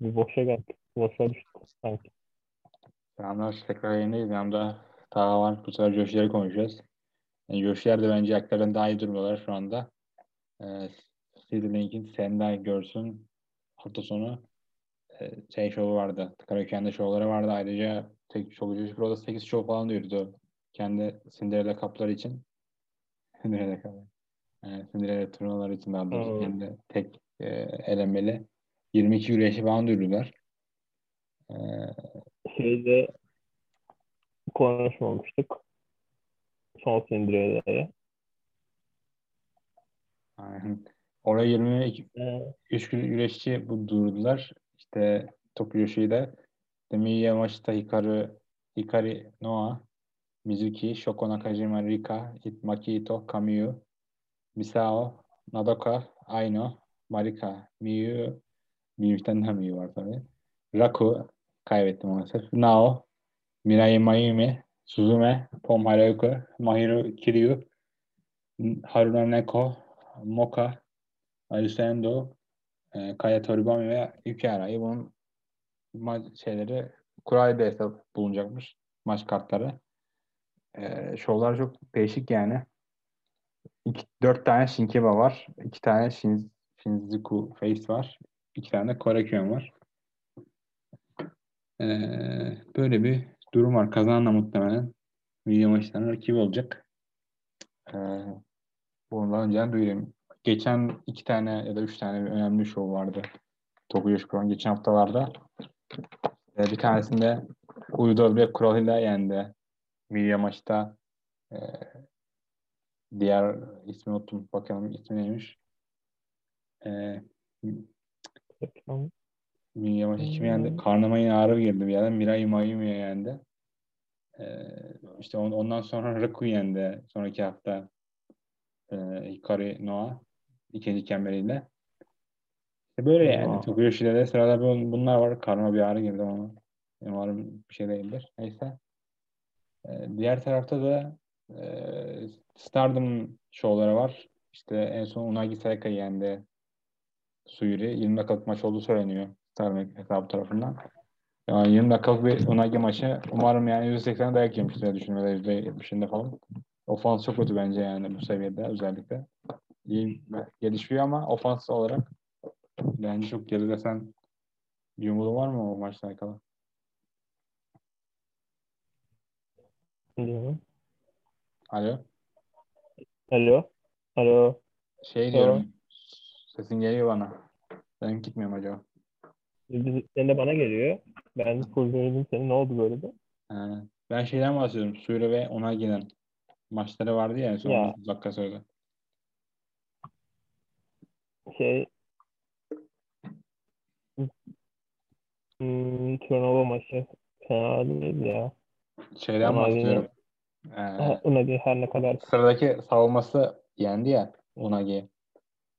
Bir boşa geldik. Boşa düştük sanki. Selamlar. Tekrar yayındayız. Yanımda Taha var. Bu sefer Joşi'leri konuşacağız. Yani Joşi'ler de bence haklarında daha iyi durmuyorlar şu anda. Ee, City Link'in Sendai Görsün hafta sonu e, şey şovu vardı. Karakende şovları vardı. Ayrıca tek şovu Joshi Pro'da 8 şov falan duyurdu. Kendi Cinderella kapları için. Cinderella kapları. Yani Cinderella turnuvaları için daha doğrusu kendi tek e, elemeli 22 güreşi falan duyurdular. Ee, Şeyde konuşmamıştık. Son sindireleri. aynen. Oraya 22 Ee, 3 güreşçi bu duyurdular. İşte Tokyo Yoshi'de işte Miyamashita Hikaru, Hikari Noah, Mizuki, Shoko Nakajima, Rika, Maki Ito, Kamiyu, Misao, Madoka, Aino, Marika, Miyu, Miyu'dan da Miyu var tabii. Raku, kaybettim maalesef. Nao, Mirai Mayumi, Suzume, Pom Harajuku, Mahiru Kiryu, Haruna Neko, Moka, Ayusendo, e, Kaya Toribami ve Yuki Ara'yı bunun maç şeyleri kurayda hesap bulunacakmış maç kartları. E, şovlar çok değişik yani. İki, dört tane Shinkeba var. iki tane Shin, Shinjuku Face var. İki tane de Korakuen var. E, böyle bir durum var. Kazanan da muhtemelen milyon maçlarının rakibi olacak. E, bunu da önceden duyurayım. Geçen iki tane ya da üç tane önemli şov vardı. Tokyo Yoshi Pro'nun geçen haftalarda. Ee, bir tanesinde Udo ve Kural'ıyla yendi. Milya maçta e, diğer ismi unuttum. Bakalım ismi neymiş. E, Milya maçı kimi yendi? Hmm. Karnıma yine ağrı girdi bir yerden. Mirai Mayumi'ye yendi. E, işte on- ondan sonra Raku yendi sonraki hafta. E, Hikari Noah ikinci kemeriyle. İşte böyle yani. Eyvah. Tokyo Yoshi'de de sırada bu- bunlar var. Karnıma bir ağrı girdi ama umarım bir şey değildir. Neyse. Ee, diğer tarafta da e, Stardom şovları var. İşte en son Unagi Saika yendi Suyuri. 20 dakikalık maç olduğu söyleniyor Stardom hesabı tarafından. Yani 20 dakikalık bir Unagi maçı umarım yani %80'e dayak yemiştir diye düşünüyorum. Ya da %70'inde falan. Ofans çok kötü bence yani bu seviyede özellikle. İyi gelişiyor ama ofans olarak bence çok geride sen bir umudun var mı o maçla alakalı? Mi? Alo? Alo. Alo. Şey diyorum. Sesin geliyor bana. Benim gitmiyor mu acaba? Senin de bana geliyor. Ben full duydum seni. Ne oldu böyle de? Ee, ben şeyden bahsediyorum. Suyra ve Onagi'den maçları vardı ya son Ya. 19 dakika sonra. Şey hmm, turnuva maçı fena değil ya. Şeyden Onagi'nin- bahsediyorum. Ee, Unagi her ne kadar sıradaki savunması yendi ya Unagi.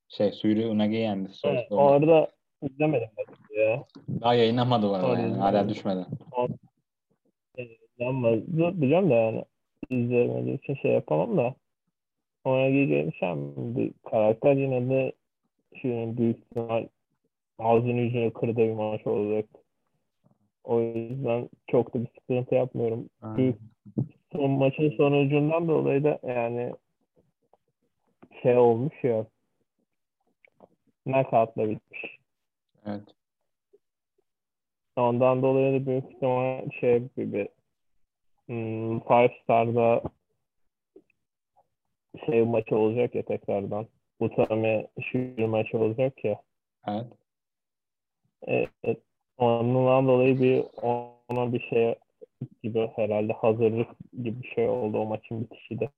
Şey Suyra Unagi yendi. Evet, son- orada izlemedim ben ya. Daha yayınlamadı arada Orada yani. izlemedim. Hala düşmedi. Ama biliyorum da yani izlemediğim için şey yapamam da Onagi gelişen bir karakter yine de şu büyük ihtimal ağzını yüzünü kırdığı bir maç olacak. O yüzden çok da bir sıkıntı yapmıyorum. Büyük son maçın sonucundan dolayı da yani şey olmuş ya knockout'la bitmiş. Evet. Ondan dolayı da büyük ihtimal şey gibi hmm, Five Star'da şey maçı olacak ya tekrardan. Utami şu maçı olacak ya. Evet. Evet. Ondan dolayı bir ona bir şey gibi herhalde hazırlık gibi bir şey oldu o maçın bitişi de.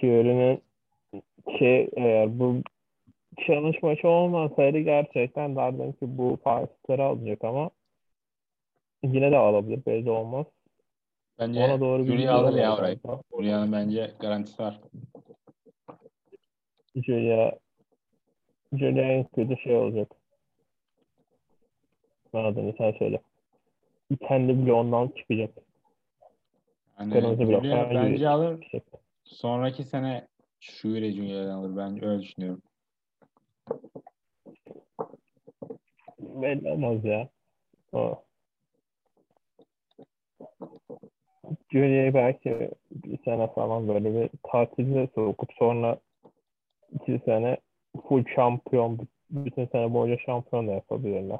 Fury'nin şey eğer bu challenge maçı olmasaydı gerçekten derdim ki bu Five alacak ama yine de alabilir belli olmaz. Bence Ona doğru gidiyor alır ya orayı. Fury'nin bence garantisi var. Julia Julia en kötü şey olacak. Adını sen söyle. Kendi bloğundan çıkacak. Yani Kırmızı blok. Fury Bence alır. çıkacak. Sonraki sene Fury Junior'dan alır. Ben öyle düşünüyorum. Belli olmaz ya. O. Julia'yı belki bir sene falan böyle bir tatilde sokup sonra iki sene full şampiyon bütün sene boyunca şampiyon da yapabilirler.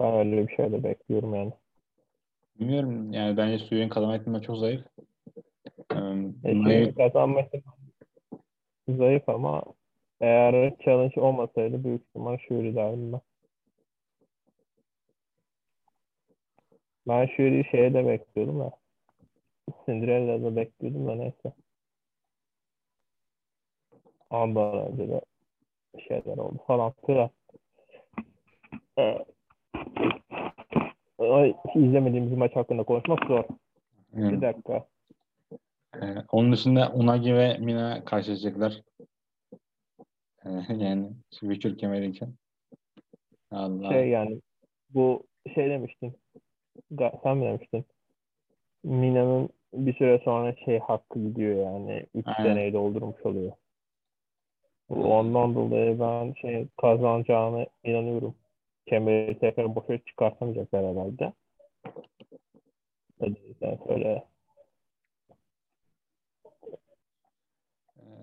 Ben öyle bir şey de bekliyorum yani. Bilmiyorum yani bence Suyun kazanma ihtimali çok zayıf. Ee, E, kazanması zayıf ama eğer challenge olmasaydı büyük ihtimal Shuri derdim ben. Ben Shuri'yi şeye de bekliyordum da. Cinderella'da bekliyordum da neyse. Ondan önce de şeyler oldu falan filan. Ee, izlemediğimiz maç hakkında konuşmak zor. Bir yani, dakika. e, onun dışında Unagi ve Mina karşılaşacaklar. Yani Future kemeriyken. Allah. Şey yani bu şey demiştin. Sen mi demiştin? Mina'nın bir süre sonra şey hakkı gidiyor yani. 3 Aynen. seneyi doldurmuş oluyor. Ondan dolayı ben şey kazanacağını inanıyorum. Kemeri tekrar boşa çıkartamayacaklar herhalde. Hadi sen söyle.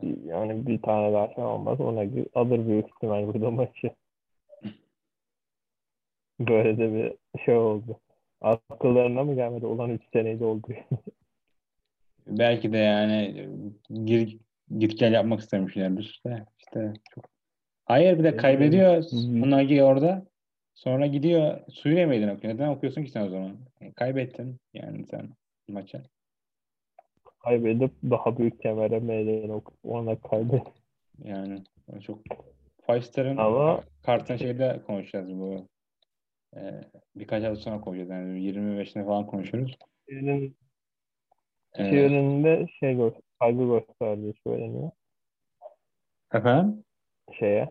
E, Yani bir tane daha şey olmaz. Ona alır büyük ihtimal burada maçı. Böyle de bir şey oldu. Akıllarına mı gelmedi? Olan 3 seneyi dolduruyor. belki de yani gir, git gel yapmak istemişlerdir. İşte, işte çok. Hayır bir de Evet. kaybediyor. Unagi orada. Sonra gidiyor Suyuna meydan okuyor. Neden okuyorsun ki sen o zaman? E, kaybettin yani sen maça. Kaybedip daha büyük kemere meydan okup ona kaybet. Yani çok Five Star'ın Ama- kartın şeyde konuşacağız bu. Ee, birkaç hafta sonra konuşacağız. Yani 25'ine falan konuşuruz. Birinin Ee, Şiirinde şey gör, saygı gösterdiği söyleniyor efendim? şeye.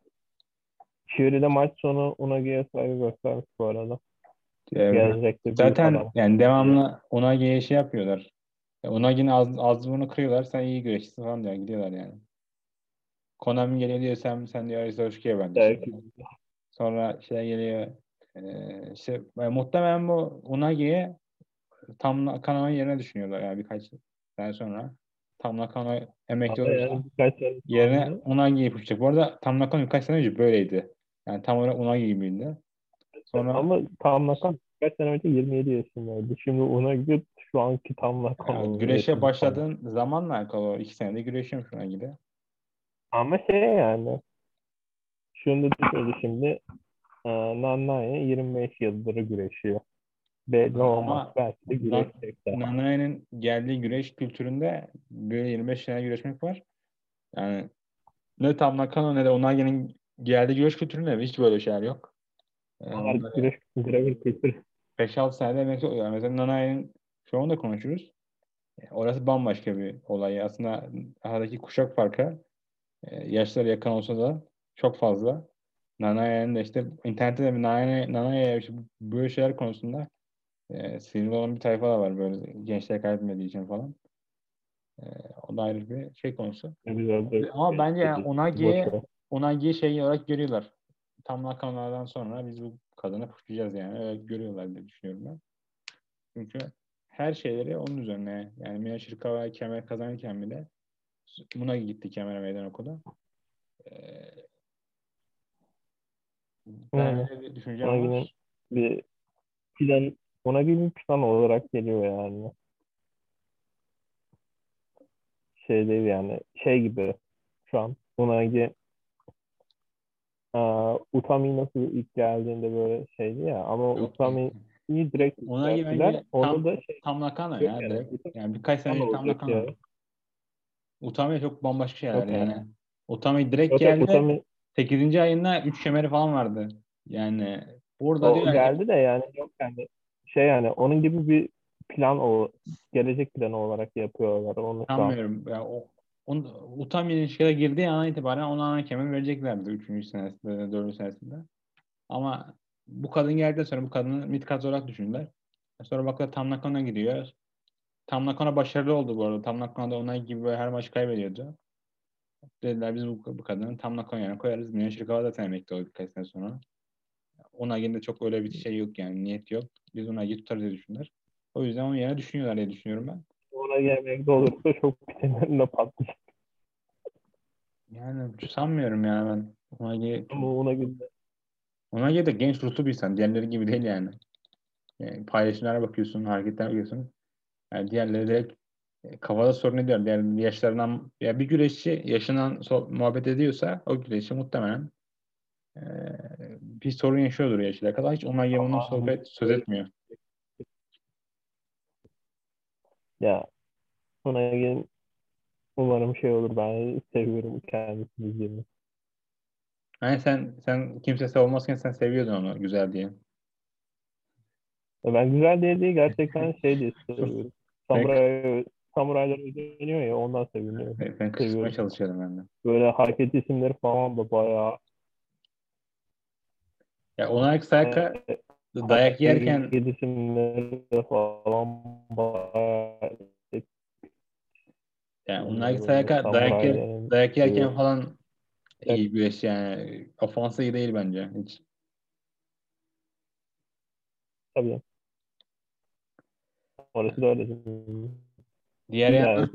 Şiirinde maç sonu Unagi'ye saygı göstermiş bu arada. Gelecekte büyük zaten yani devamlı Unagi'ye şey yapıyorlar. Ya Unagi'nin az, azlığını kırıyorlar. Sen iyi güreşçisin falan diyor. Gidiyorlar yani. Konami geliyor diyor sen, sen diyor Arisa Hoşki'ye ben diyor. Belki. Sonra şey geliyor e, işte yani muhtemelen bu Unagi'ye tam Nakano yerine düşünüyorlar yani birkaç sene sonra. Tam Nakano emekli olursa yani yerine Unagi'yi yapacak. Bu arada Tam Nakano birkaç sene önce böyleydi. Yani tam olarak Unagi gibiydi. Sonra ama tam Nakan birkaç sene önce 27 yaşındaydı. Şimdi Unagi şu anki tam Nakan. yani güreşe başladığın zamanla alakalı iki senede güreşiyorum şu an gibi. Ama şey yani şunu da söyledi şimdi e, Nanae 25 yıldır güreşiyor. Belli Ama olmaz. Belki de güreşecek daha. Nanai'nin geldiği güreş kültüründe böyle 25 sene güreşmek var. Yani ne Tam Nakano ne de Unagi'nin geldiği güreş kültüründe hiç böyle şeyler yok. Ee, Onlar onları- güreş kültürü. 5-6 senede emekli oluyor. Mesela Nanai'nin şu anda konuşuruz. E, Orası bambaşka bir olay. Aslında aradaki kuşak farkı e, yaşları yakın olsa da çok fazla. Nanai'nin de işte internette de Nanai, Nanai'ye işte böyle şeyler konusunda e, sinirli olan bir tayfa da var böyle gençler kaybetmediği için falan. E, o da ayrı bir şey konusu. Bir- Ama bence yani ver. Unagi'yi şey olarak görüyorlar. Tam Nakano'dan sonra biz bu kadını kuşlayacağız yani. Öyle görüyorlar diye düşünüyorum ben. Çünkü her şeyleri onun üzerine. Yani Mina Şirkava kemer kazanırken bile buna gitti kemer meydan okudu. Ee, ben öyle bir düşüncem Unagi'nin var. bir plan ona gibi bir plan olarak geliyor yani. Şey değil yani şey gibi şu an Unagi Aa, Utami nasıl ilk geldiğinde böyle şeydi ya ama Yok. Utami'yi direkt Unagi yükselttiler. bence tam- da şey Tam Nakano Yok ya. yani. direkt. Yani birkaç sene Tam tam Nakano. ya. Utami çok bambaşka şeyler Yok yani. yani. Utami direkt geldi. Utami 8. ayında 3 kemeri falan vardı. Yani burada o diyor yani, geldi de yani yok yani şey yani onun gibi bir plan o gelecek planı olarak yapıyorlar onu sanmıyorum. Ya, o, on, Utami'nin şeye girdiği an itibaren ona ana kemer vereceklerdi 3. senesinde, 4. senesinde. Ama bu kadın geldikten sonra bu kadını midcard olarak düşündüler. Sonra baktılar Tam Nakano gidiyor. Tam Nakano başarılı oldu bu arada. Tam Nakano da ona gibi her maç kaybediyordu. Dediler biz bu, bu kadını Tam yerine koyarız. Mina Shirakawa zaten emekli oldu birkaç sene sonra. Unagi'nin de çok öyle bir şey yok yani. Niyet yok. Biz Unagi'yi tutarız diye düşündüler. O yüzden onun yerine düşünüyorlar diye düşünüyorum ben. Ona gelmek de olursa çok sinirlerine patlayacak. Yani sanmıyorum yani ben. Ama ona göre Unagi de genç ruhlu bir insan. Diğerleri gibi değil yani. yani paylaşımlara bakıyorsun, hareketler bakıyorsun. Yani diğerleri direkt e, kafada sorun ediyor. Diğer yaşlarından ya bir güreşçi yaşından so- muhabbet ediyorsa o güreşçi muhtemelen e, bir sorun yaşıyordur yaşıyla kadar. Hiç bunun Ama- sohbet söz etmiyor. ya ona umarım şey olur. Ben seviyorum kendisini izlemeyi. Yani sen sen kimse savunmazken sen seviyordun onu güzel diye. Ben güzel diye değil gerçekten şey diye seviyorum. Samuray, samuraylar özeniyor ya ondan seviniyorum. Ben, ben kısmaya çalışıyordum ben de. Böyle hareket isimleri falan da bayağı Ya Unagi Sayaka e, dayak yerken hareket isimleri falan bayağı yani Böyle Sayaka dayak, yer, dayak yerken bu- falan iyi güreş yani. Ofansı iyi değil bence hiç. tabii. Orası da öyle. Diğer yanda,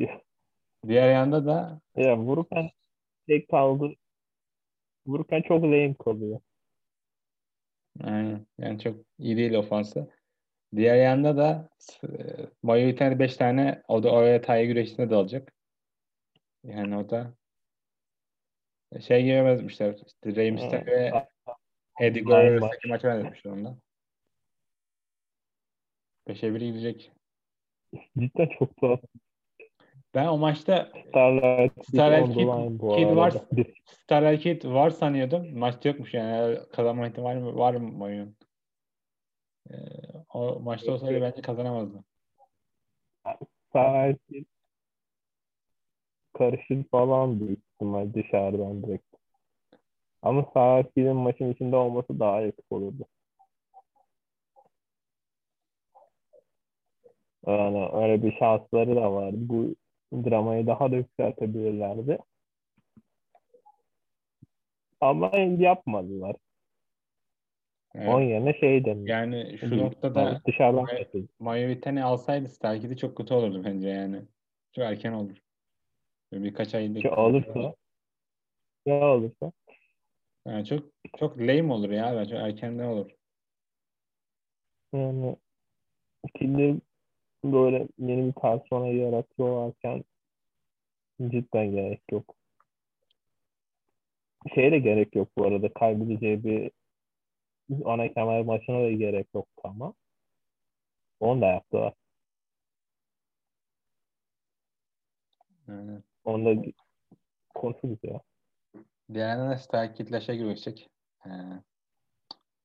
diğer yanda da ya vururken tek kaldı. Vururken çok lame kalıyor. yani, yani çok iyi değil ofansı. Diğer yanda da e, Mayo bir tane 5 tane o da oraya Tay güreşine dalacak. Yani o da şey gibi benzetmişler. İşte Mysterio ve Eddie Aynen. arasındaki maçı benzetmişler onda. 5'e 1 gidecek. Cidden çok tuhaf. Ben o maçta Starlight, Kid- Kid var. Starlight Kid var sanıyordum. Maçta yokmuş yani. Kazanma ihtimali var mı oyun? Ee, o maçta olsaydı bence kazanamazdı. Starlight Kid karışır falan büyük ihtimal dışarıdan direkt. Ama Starlight Kid'in maçın içinde olması daha yakın olurdu. Yani öyle bir şansları da vardı. Bu dramayı daha da yükseltebilirlerdi. Ama yapmadılar. Evet. Onun yerine şey deniyor. Yani şu noktada dışarıdan katıldı. Mayoritani alsaydı Starlight Kid'i çok kötü olurdu bence yani. Çok erken olur. Birkaç ay olursa lazım. ne olursa Yani çok çok lame olur ya. Bence erkenden olur. yani ikili böyle yeni bir persona yaratıyorlarken cidden gerek yok. Şeye de gerek yok bu arada. Kaybedeceği bir ana kemer maçına da gerek yok ama onu da yaptılar. Yani. Onu da konuşuruz ya. Diğer yandan da Starlight Kid'le şey görüşecek. Ee,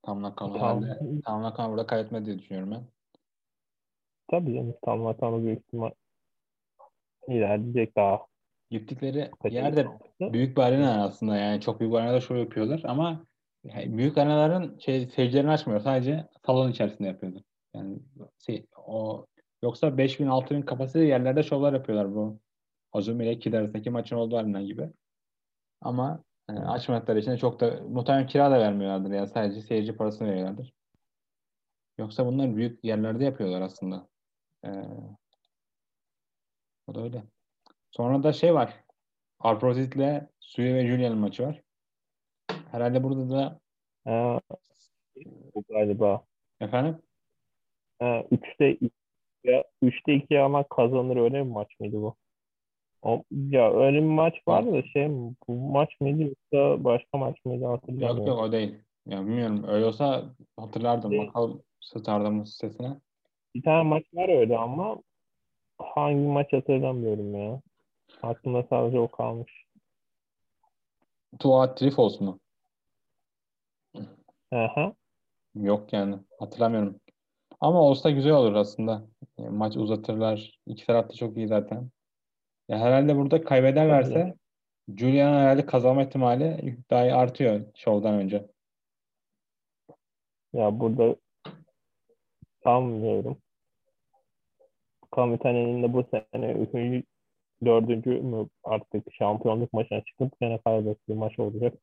Tam Nakano Tam, herhalde. Tam Nakano burada kaybetmedi diye düşünüyorum ben. tabii canım. Tam Vatanı büyük ihtimal ilerleyecek daha. Gittikleri yerde büyük bir arena aslında yani çok büyük arenada show yapıyorlar ama yani büyük arenaların şey seyircilerini açmıyor. Sadece salon içerisinde yapıyorlar. Yani şey, o yoksa 5000 6000 kapasite yerlerde şovlar yapıyorlar bu. Azumi ile Kid arasındaki maçın olduğu arena gibi. Ama yani Hı. açmadıkları için de çok da muhtemelen kira da vermiyorlardır ya sadece seyirci parasını veriyorlardır. Yoksa bunlar büyük yerlerde yapıyorlar aslında. Ee, o da öyle. Sonra da şey var. Arprozit ile Suyu ve Julia'nın maçı var. Herhalde burada da Ha, bu galiba. efendim ya, üçte iki ama kazanır öyle bir maç mıydı bu? O, ya öyle bir maç vardı da şey bu maç mıydı yoksa başka maç mıydı yok hatırlamıyorum. yok o değil. Ya bilmiyorum. Öyle olsa hatırlardım. Değil. Bakalım Star'damın sitesine. Bir tane maç var öyle ama hangi maç hatırlamıyorum ya. Aklımda sadece o kalmış. Tua Trifos mu? Aha. Yok yani. Hatırlamıyorum. Ama olsa güzel olur aslında. Yani maç uzatırlar. İki taraf da çok iyi zaten. Ya herhalde burada kaybederlerse Julia'nın herhalde kazanma ihtimali daha artıyor şovdan önce. Ya burada sanmıyorum. Kamitane'nin de bu sene üçüncü, dördüncü mü artık şampiyonluk maçına çıkıp sene kaybettiği maç olacak.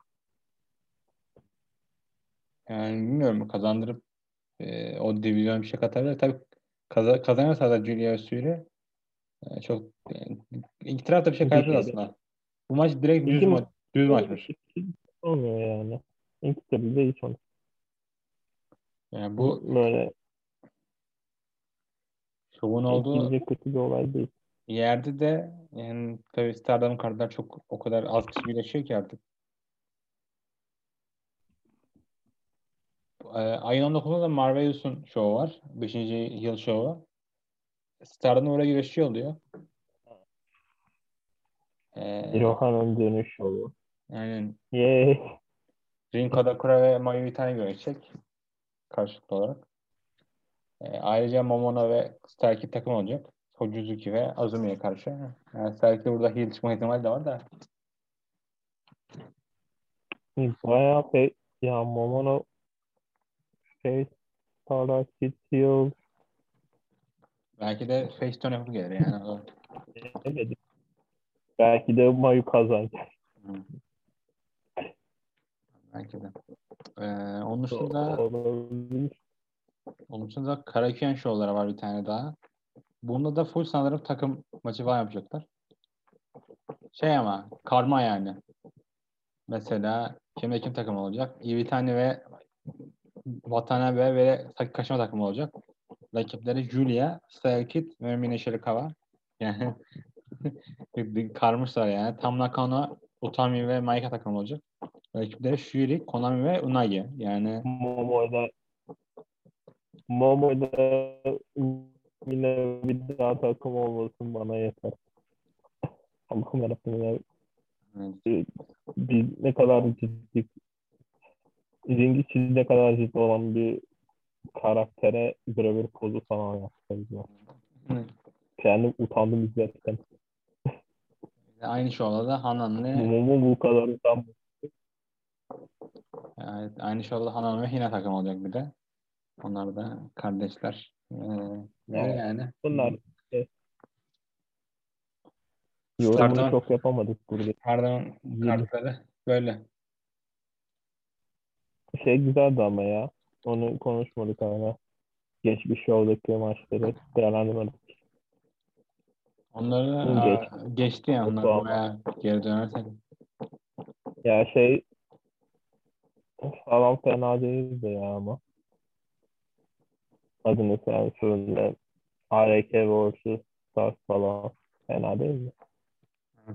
Yani bilmiyorum kazandırıp e, o divizyon bir şey katabilir. Tabii kaza, kazanırsa da Julia Suri e, çok yani, iki taraf da bir şey kaybeder aslında. Bu maç direkt düz, İki ma- düz maçmış. Olmuyor yani. İkisi de hiç olmuyor. Yani bu böyle şovun olduğu kötü bir olay değil. yerde de yani tabii Stardom kartlar çok o kadar az kişi birleşiyor ki artık. Ee, ayın 19'unda da Marvelous'un şovu var. 5. yıl şovu. Stardom oraya güreşçi oluyor. Ee, Hirohan'ın dönüş yolu. aynen. Yay. Rin Kadakura ve Mayu Iwatani güreşecek. Karşılıklı olarak. Ee, ayrıca Momono ve Starkey takım olacak. Hojuzuki ve Azumi'ye karşı. Yani Starkey burada heel çıkma ihtimali de var da. Bayağı pe ya Momono şey Starlight Steel Belki de face turn yapıp gelir yani. Demedim. Belki de Mayu kazanacak. Hı. Belki de. Ee, onun dışında. Onun dışında Karaküyen şovları var bir tane daha. Bunda da full sanırım takım maçı falan yapacaklar. Şey ama karma yani. Mesela kimde kim takım olacak? Iwatani ve Watanabe ve Sakikaşima takımı olacak. Rakipleri Julia, Sayakit ve Mine Shirakawa. Yani karmışlar yani. Tam Nakano, Utami ve Maika takımı olacak. Rakipleri Shuri, Konami ve Unagi. Yani Momo'da Momo'da yine bir daha takım olmasın bana yeter. Allah'ım yarabbim ya. evet, Biz ne kadar ciddi ringi ne kadar ciddi olan bir karaktere birebir pozu falan yaptım. Kendim utandım izlerken. aynı şovda da Hanan'le Momo bu kadar utanmış. Evet, aynı şovda Hanan ve Hina takım olacak bir de. Onlar da kardeşler. Ee, Evet. yani. Bunlar işte, yorumunu Star'dan- çok yapamadık burada. Pardon kartları böyle. Şey güzeldi ama ya. Onu konuşmadık hala. Geçmiş şovdaki maçları değerlendirmedik. Onları Geç. geçti ya onlar Tamam. bayağı geri dönersek. Ya şey falan fena değildi ya ama. Adı mesela şöyle ARK vs. Stars falan fena değil mi?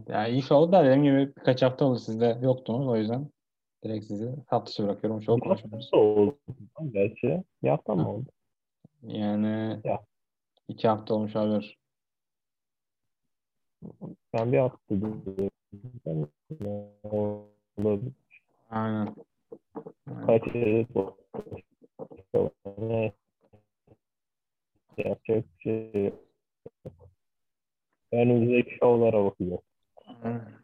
Ya iyi şov da dediğim gibi birkaç hafta oldu sizde yoktunuz o yüzden direkt sizi hafta dışı bırakıyorum. Şov konuşmuyoruz. Oldu gerçi? Bir hafta mı oldu? Yani Ya. iki hafta olmuş olabilir. Ben bir hafta diyorum. Olabilir. Aynen. Kaç yere Ne? Yapacak şey. Önümüzdeki şovlara bakacağız.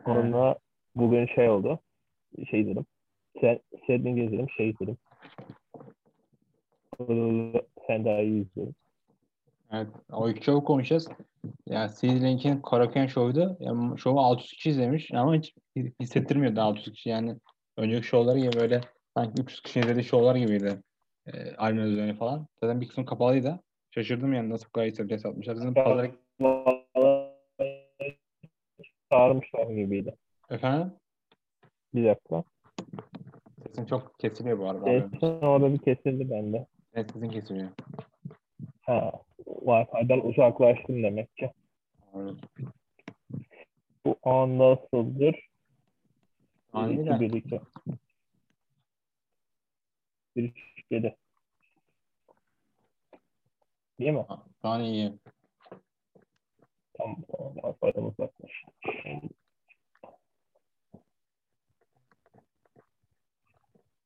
Sonra bugün şey oldu. Şey dedim. Sedling izledim. Şey daha iyi izledim. Evet. O iki şovu konuşacağız. Ya CD Link'in Karaken şovuydu. Yani şovu 600 kişi izlemiş ama hiç hissettirmiyordu 600 kişi. Yani önceki şovları gibi böyle sanki 300 kişi izlediği şovlar gibiydi. E, Almanya üzerine falan. Zaten bir kısmı kapalıydı. Şaşırdım yani nasıl bu kadar hissettiğini satmışlar. Zaten pazar Çağırmışlar gibiydi. efendim Bir dakika. Sesin çok kesiliyor bu arada. Sesin orada bir kesildi bende. Evet sesin kesiliyor. Ha, Wi-Fi'den uzaklaştım demek ki. Evet. Bu an nasıldır? Ani 2 de. 1 2. Bir üç yedi. Değil mi? An iyi. Tamam tamam. Wi-Fi'den uzaklaş.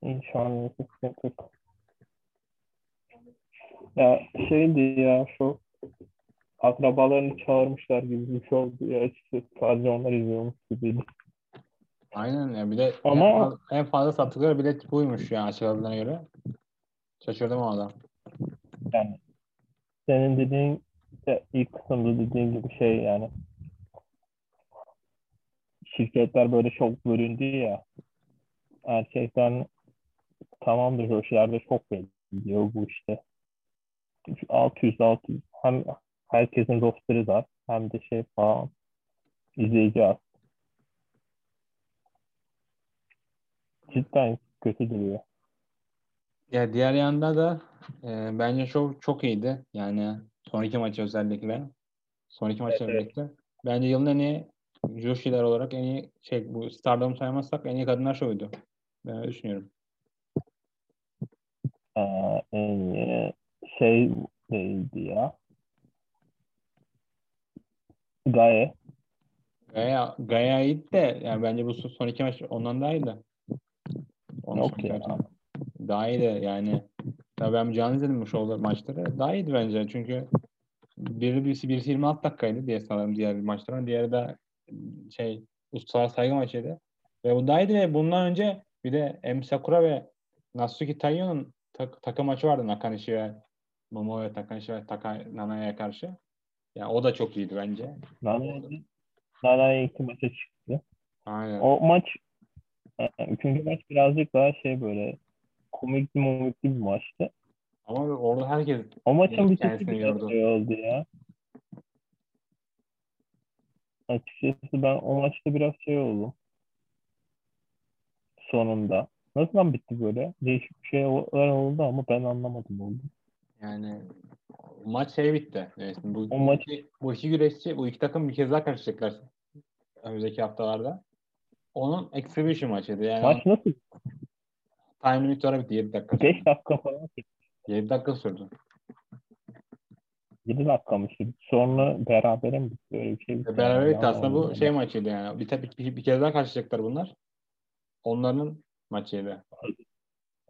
İnşallah sıkıntı yok. Ya şeydi ya şu akrabalarını çağırmışlar gibi bir şey oldu ya açıkçası sadece onlar izliyormuş gibiydi. Aynen ya bir de Ama- en, fazla, en fazla sattıkları bilet buymuş ya açıkladıklarına göre. Şaşırdım o adam. Yani senin dediğin işte ilk kısımda dediğin gibi şey yani şirketler böyle çok bölündü ya erkekten tamamdır Joshi'lerde çok belli diyor bu işte. 600 600 hem herkesin rosterı var hem de şey falan izleyici az. Cidden kötü duruyor. Ya diğer yanda da e, bence çok çok iyiydi. Yani son iki maçı özellikle. Son iki maçı Evet, evet. özellikle. Bence yılın en iyi Joshi'ler olarak en iyi şey bu Stardom saymazsak en iyi kadınlar şovuydu. Ben öyle düşünüyorum. Ee, iyi şey neydi ya? Gaye. Gaya, Gaya iyiydi de yani bence bu son iki maç ondan daha iyiydi. Ondan Yok ya. maçlar. Daha iyiydi yani. Tabii ben canlı izledim bu şovları maçları. Daha iyiydi bence çünkü biri birisi, birisi 26 dakikaydı diye sanırım diğer maçların. Diğeri de şey ustalar saygı maçıydı. Ve bu daha iyiydi ve bundan önce bir de M Sakura ve Natsuki Taiyo'nun tak- takım maçı vardı Nakanishi ve Momo ve Takanishi ve Taka Nana'ya karşı. Yani o da çok iyiydi bence. Nana, Nana'ya iki maça çıktı. Aynen. O maç e, üçüncü maç birazcık daha şey böyle komikli momikli bir maçtı. Ama orada herkes O maçın bitişi Kendisini şey oldu ya. Açıkçası ben o maçta biraz şey oldum. Sonunda. Nasıl bitti böyle? Değişik bir şeyler oldu ama ben anlamadım oldu. yani maç şey bitti. Evet, bu, O maç- bu, iki, bu iki güreşçi, bu iki takım bir kez daha karışacaklar önümüzdeki haftalarda. Onun exhibition maçıydı. Yani Maç nasıl? time limit sonra bitti 7 dakika. 5 dakika falan. 7 dakika sürdü. 7 dakika mı sürdü? Sonra berabere mi bitti? Öyle bir şey bitti. Beraber bitti Yani aslında bu şey maçıydı yani. Bir, bir, bir, bir kez daha karşılayacaklar bunlar. Onların maçıydı.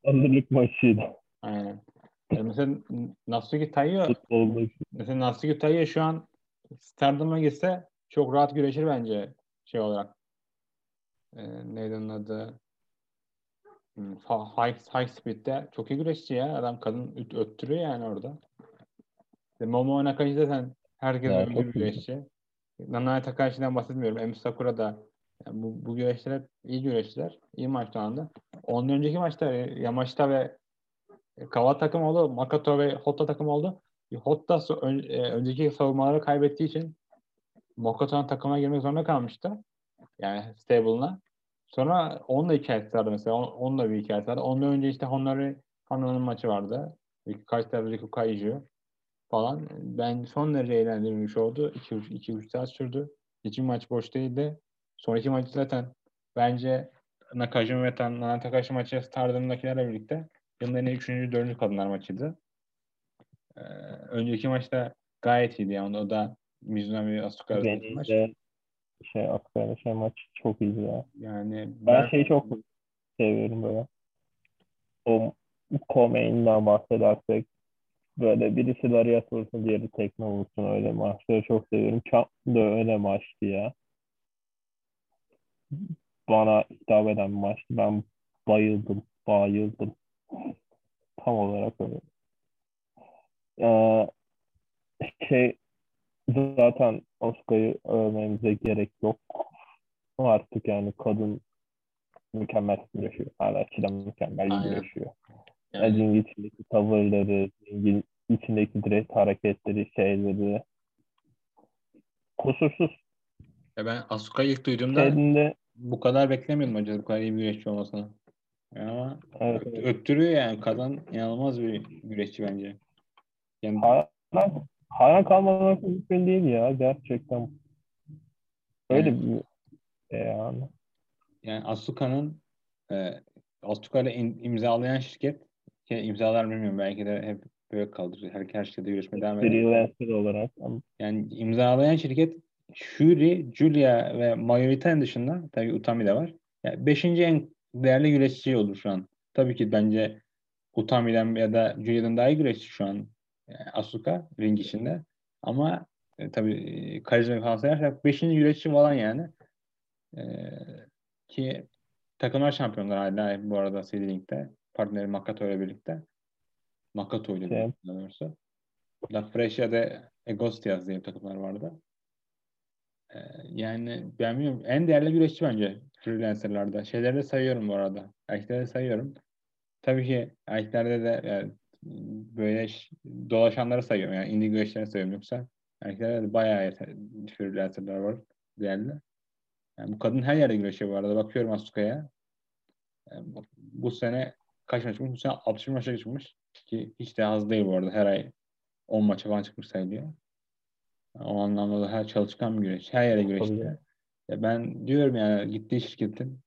Hazırlık maçıydı. Aynen. Yani mesela Natsuki Taiyo. Mesela Natsuki Taiyo şu an Stardom'a gitse çok rahat güreşir bence şey olarak. Ee, neydi onun adı? Hmm, High, high Speed'de çok iyi güreşçi ya. Adam kadın öt- öttürüyor yani orada. İşte Momo Nakashi zaten herkes Ya, iyi. güreşçi. Nanaya Takashi'den bahsetmiyorum. Emi Sakura da yani bu, bu güreşçiler iyi güreşçiler. İyi maçlarında. Ondan önceki maçta Yamashita ve Kawa takım oldu. Makato ve Hotta takım oldu. Hotta ön- e, önceki savunmaları kaybettiği için Makato'nun takıma girmek zorunda kalmıştı. Yani stable'ına. Sonra onun da hikayesi vardı mesela. On- Onun da bir hikayesi vardı. Ondan önce işte Honori Hana'nın maçı vardı. Kaç tane Riku Kaiju falan. Ben son derece eğlendiğim bir şey oldu. 2-3 saat sürdü. Hiçbir maç boş değildi. Sonraki maçı zaten bence Nakajima ve Tan- Nana Takashi maçı Stardom'dakilerle birlikte yılın en iyi 3. 4. kadınlar maçıydı. Ee, önceki maçta gayet iyiydi yani. O da Mizunami Asuka arasındaki maç. Şey Askara şey maç çok iyiydi ya. Yani Ben şeyi çok seviyorum böyle. O Comey'inden bahsedersek böyle birisi Lariat vursun diğeri tekme vursun öyle maçları çok seviyorum. Champ da öyle maçtı ya. Bana hitap eden maçtı. Ben bayıldım. Bayıldım. Tam olarak öyle. Ee, şey zaten Oscar'ı övmemize gerek yok. Artık yani kadın mükemmel güreşiyor. Her açıdan mükemmel güreşiyor. yani, içindeki tavırları, ring içindeki direkt hareketleri, şeyleri kusursuz. Ya ben Asuka'yı ilk duyduğumda Kendinde bu kadar beklemiyordum acaba bu kadar iyi bir güreşçi olmasını. Ama evet, öttürüyor yani. Kadın inanılmaz bir güreşçi bence. Yani hayran, hayran kalmamak mümkün değil ya gerçekten. Öyle Yani- bir şey yani. yani Asuka'nın e, Asuka'yla im- imzalayan şirket ki imzalar bilmiyorum belki de hep böyle kalır. Her, her şirkette görüşmeye devam eder. Freelancer olarak. Yani imzalayan şirket Shuri, Julia ve Mayuritain dışında tabii Utami de var. Yani beşinci en değerli güreşçi olur şu an. Tabii ki bence Utami'den ya da Julia'dan daha iyi güreşçi şu an yani Asuka ring içinde. Ama e, tabii e, karizma falan sayarsak beşinci güreşçi falan yani. E, ki takımlar şampiyonlar hala bu arada CD Link'te. Partneri Makato ile birlikte. Makato ile birlikte doğrusu. La Frescia de Egostias diye takımlar vardı. Ee, yani ben bilmiyorum. En değerli güreşçi bence freelancerlarda. Şeyleri de sayıyorum bu arada. Erkekleri de sayıyorum. tabii ki erkeklerde de yani böyle dolaşanları sayıyorum. Yani indie güreşlerini sayıyorum. Yoksa erkeklerde de bayağı freelancerlar var değerli. Yani bu kadın her yerde güreşiyor bu arada. Bakıyorum Asuka'ya. Yani bu, bu sene kaç maç çıkmış? Bu sene 60 maça çıkmış. Ki hiç de az değil bu arada. Her ay 10 maça falan çıkmış sayılıyor. O anlamda da her çalışkan bir güreş. Her yere güreşti. Ya ben diyorum yani gittiği şirketin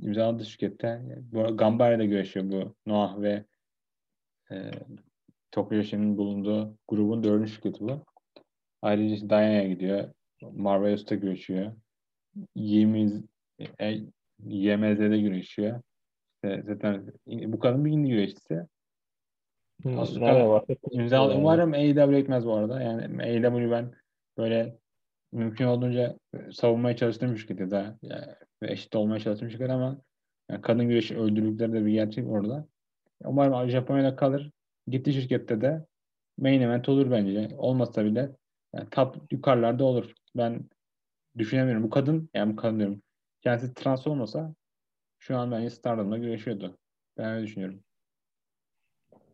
imzaladığı şirkette bu Gambari'de güreşiyor bu Noah ve e, Tokyo Yoshi'nin bulunduğu grubun dördüncü şirketi bu. Ayrıca işte gidiyor. Marvelos'ta güreşiyor. Yemiz, e, YMZ'de güreşiyor. İşte zaten bu kadın bir indie güreşçisi. Hı, Asuka yani. Umarım AEW etmez bu arada. Yani AEW ben böyle mümkün olduğunca savunmaya çalıştığım bir şirket ya da yani eşit olmaya çalıştığım şirket ama yani kadın güreşi öldürdükleri de bir gerçek orada. Umarım Japonya'da kalır. Gitti şirkette de main event olur bence. Olmasa bile yani top yukarılarda olur. Ben düşünemiyorum. Bu kadın yani bu kadın diyorum. Kendisi trans olmasa şu an bence Stardom'da güreşiyordu. Ben öyle düşünüyorum.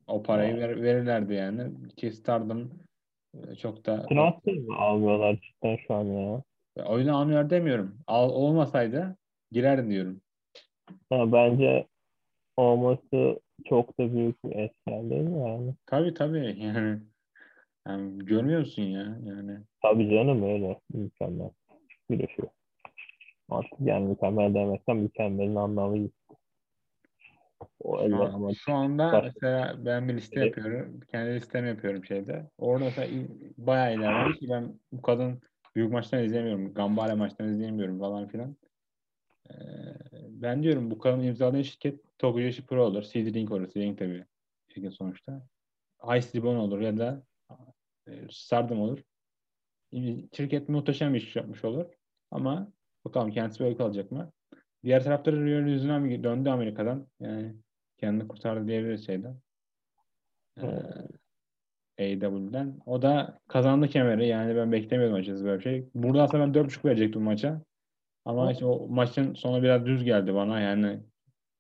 O parayı ver, verirlerdi yani. Ki Stardom e, çok da Transfer mi almıyorlar cidden şu an ya? o yüzden almıyor demiyorum. Al, olmasaydı girerdi diyorum. Ha, bence olması çok da büyük bir etken değil mi yani? Tabii tabii yani, yani görmüyor musun ya yani Tabii canım öyle. Mükemmel. Birleşiyor. Artık yani mükemmel demekten mükemmelin anlamı yok. O şu, an- şu anda mesela ben bir liste Evet. yapıyorum. Kendi listemi yapıyorum şeyde. Orada mesela bayağı ilerlemiş ki ben bu kadın büyük maçtan izleyemiyorum. Gambale maçtan izleyemiyorum falan filan. Ee, ben diyorum bu kadın imzaladığı şirket Tokuyoshi Pro olur. CD Link olur. CD Link tabii şirket sonuçta. Ice Ribbon olur ya da e, Stardom olur. Şirket muhteşem bir iş yapmış olur. Ama bakalım kendisi böyle kalacak mı? Diğer tarafta Rio yüzünden döndü Amerika'dan. Yani kendini kurtardı diyebiliriz şeyden. Ee, AEW'den. O da kazandı kemeri. Yani ben beklemiyordum açıkçası böyle bir şey. Burada aslında ben 4.5 verecektim maça. Ama Hı. işte o maçın sonu biraz düz geldi bana. Yani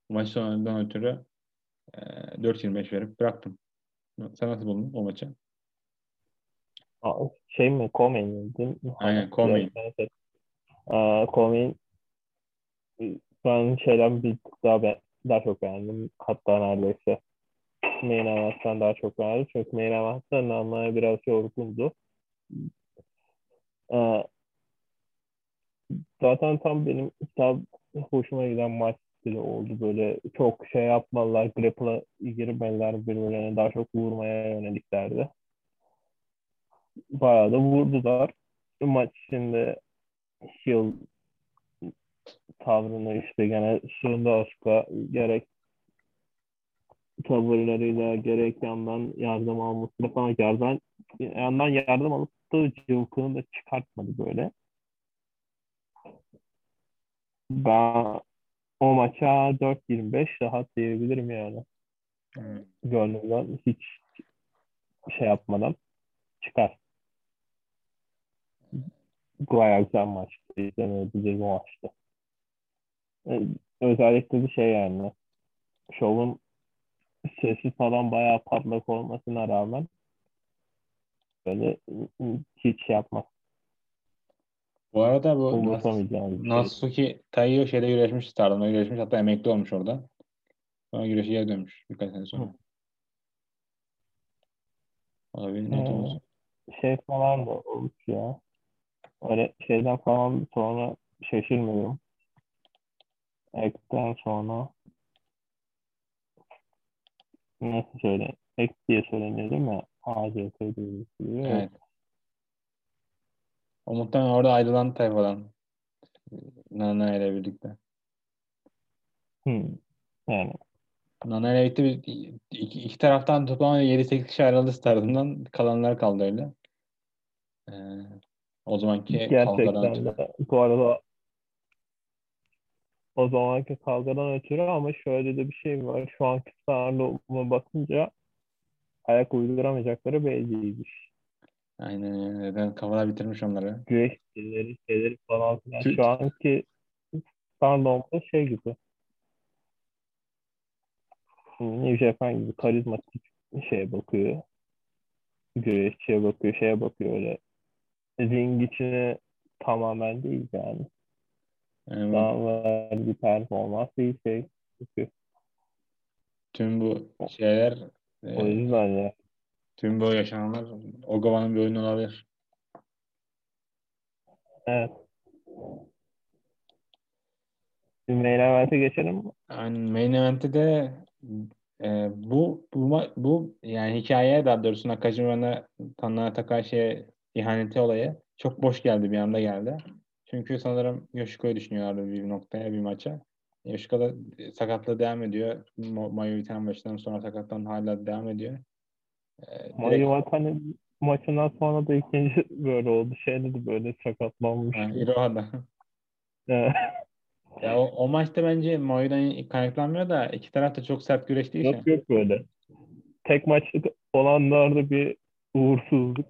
maç sonundan ötürü e, 4.25 verip bıraktım. Sen nasıl buldun o maçı? Aa, şey mi? Değil mi? Aynen, Ha, Coleman. evet, evet, evet. Aa, Coleman ben şeyden bir daha, be- daha çok beğendim. Hatta neredeyse Main Event'ten daha çok beğendim. Çünkü Main Event'ten anlamaya biraz yorgundu. Aa, zaten tam benim tam hoşuma giden maç stili oldu. Böyle çok şey yapmalılar. Grapple'a girmeliler birbirlerine daha çok vurmaya yöneliklerdi. Bayağı da vurdular. Maç içinde Hill tavrını işte gene sonunda Asuka gerek tavırlarıyla gerek yandan yardım almasıyla falan yardım, yandan yardım alıp da cıvkını da çıkartmadı böyle. Ben o maça 4-25 rahat diyebilirim yani. Hmm. Gönlümden hiç şey yapmadan çıkar. Bayağı güzel maçtı. İzlenebilecek bir maçtı. Özellikle bir şey yani. Şovun sesi falan bayağı patlak olmasına rağmen böyle hiç şey yapmaz. Bu arada bu Nas- bir şey. Natsuki Taiyo şeyde güreşmiş Stardom'da güreşmiş. Hatta emekli olmuş orada. Sonra güreşe geri dönmüş birkaç sene sonra. Hı. O da bir notumuz. Ee, şey falan da olmuş ya. Öyle şeyden falan sonra şaşırmıyorum. Ekten sonra nasıl söyle? Ek diye söyleniyor değil mi? ACT diye. Evet. O muhtemelen orada ayrılan tayfadan. Nana ile birlikte. Hmm. Yani Nana ile birlikte bir, iki, iki taraftan toplam 7-8 kişi ayrıldı Stardom'dan. Kalanlar kaldı öyle. Ee, o zamanki gerçekten de bu arada o zamanki kavgadan ötürü ama şöyle de bir şey var. Şu anki Stardom'a bakınca ayak uyduramayacakları belliymiş. Aynen öyle. Neden kafalar bitirmiş onları. Güreş stilleri, şeyleri falan filan. Şu anki Stardom'da şey gibi. New Japan gibi karizmatik şeye bakıyor. Güreşçiye bakıyor, şeye bakıyor öyle. Ring içine tamamen değil yani. Yani Daha verdiği performans değil şey. Tüm bu şeyler e, o yüzden ya. tüm bu yaşananlar Ogawa'nın bir oyunu olabilir. Evet. Şimdi main event'e geçelim mi? Yani main event'te de e, bu bu bu yani hikaye daha doğrusu Nakajima'na Tana Takashi'ye ihaneti olayı çok boş geldi bir anda geldi. Çünkü sanırım Yoshiko'yu düşünüyorlardı bir noktaya bir maça. Yoshiko da sakatlığı devam ediyor. Mayu biten başından sonra sakatlan hala devam ediyor. E, direkt- Mayu Watani maçından sonra da ikinci böyle oldu. Şeyde de böyle sakatlanmış. Ha, Iroha'da. Ya o, o maçta bence Mayu'dan kaynaklanmıyor da iki taraf da çok sert güreştiği için. Yok yok böyle. Tek maçlık olanlarda bir uğursuzluk.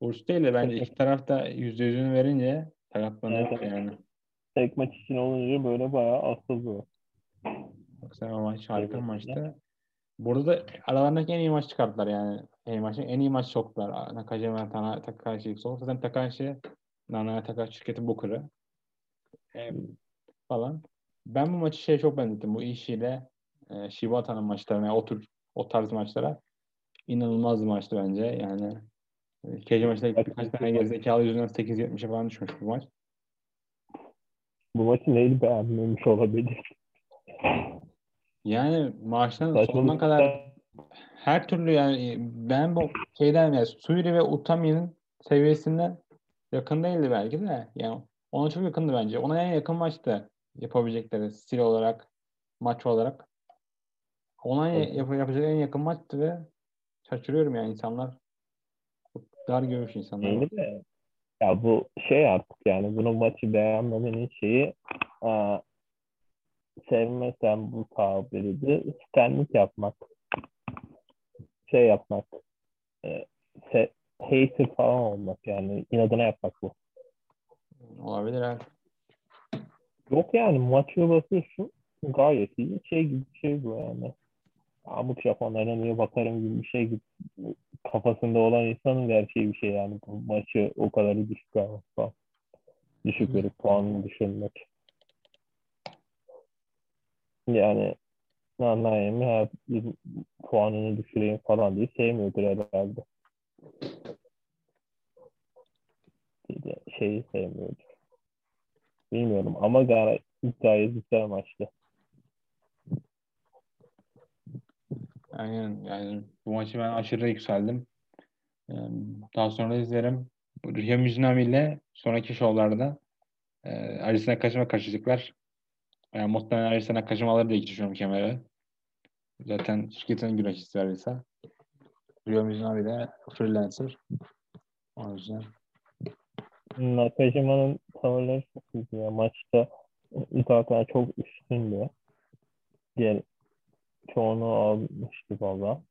Urs değil de bence iki taraf da yüzde yüzünü verince sakatlanıyor Evet, yani. Tek maç için olunca böyle bayağı asılıyor. Yoksa o maç harika bir maçtı. Burada da aralarındaki en iyi maç çıkarttılar yani. En iyi maçı, en iyi maç soktular. Nakajima, Tana, Takashi sok. Zaten Takashi, Nana Takashi şirketin Booker'ı. Ee, falan. Ben bu maçı şey çok benzettim. Bu işiyle e, Shibata'nın maçlarına, yani o tür, o tarz maçlara inanılmaz bir maçtı bence. Yani e, Keji maçta birkaç tane gerizekalı yüzünden 8-70'e falan düşmüş bu maç. Bu maçı neyi beğenmemiş olabilir? Yani Saçmalık. sonuna kadar her türlü yani ben bu şeyden yani Suyri ve Utami'nin seviyesinden yakın değildi belki de. Yani ona çok yakındı bence. Ona en yakın maçtı yapabilecekleri stil olarak, maç olarak. Ona yap yapacak en yakın maçtı ve şaşırıyorum yani insanlar. Dar görmüş insanlar. Öyle de. Ya bu şey artık yani bunun maçı beğenmemenin şeyi aa, sevmesen bu tabiri de standlık yapmak. Şey yapmak. E, se- hater falan olmak yani inadına yapmak bu. Olabilir evet. Yok yani maçı basıyorsun gayet iyi şey gibi bir şey bu yani. Amuk Japonlara niye bakarım gibi bir şey gibi kafasında olan insanın gerçeği bir şey yani bu maçı o kadar düşük almak falan. Düşük verip puanını düşürmek. Yani Nanayemi her puanını düşüreyim falan diye sevmiyordur herhalde. Şeyi sevmiyordur. Bilmiyorum ama gayet, gayet güzel maçtı. Aynen yani bu maçı ben aşırı yükseldim. Ee, Daha sonra izlerim. Bu Ryo Mizunami ile sonraki şovlarda e, Arisena Kaşıma kaçacaklar. Yani muhtemelen Arisena Kaşıma alır diye düşünüyorum kemeri. Zaten şirketin güreşçisi Arisa. Ryo Mizunami de freelancer. O yüzden Nakajima'nın tavırları çok ya. Maçta zaten çok üstündü. Diğer çoğunu almıştı valla.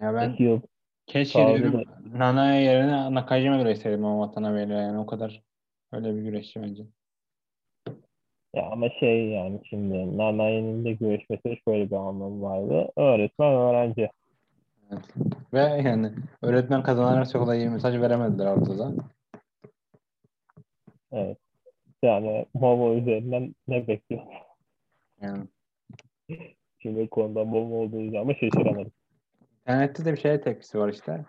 ya ben Heel keşke diyorum. Nana'ya yerine Nakajima güreşseydim ama Watanabe'yle yani o kadar öyle bir güreşçi bence. Ya ama şey yani şimdi Nanaye'nin de görüşmesi şöyle bir anlamı vardı. Öğretmen öğrenci. Evet. Ve yani öğretmen kazanarak çok da iyi mesaj veremediler ortada. Evet. Yani Momo üzerinden ne bekliyor? Yani Şimdi konuda Momo olduğu ama şaşıramadım. İnternette de bir şeye tepkisi var işte.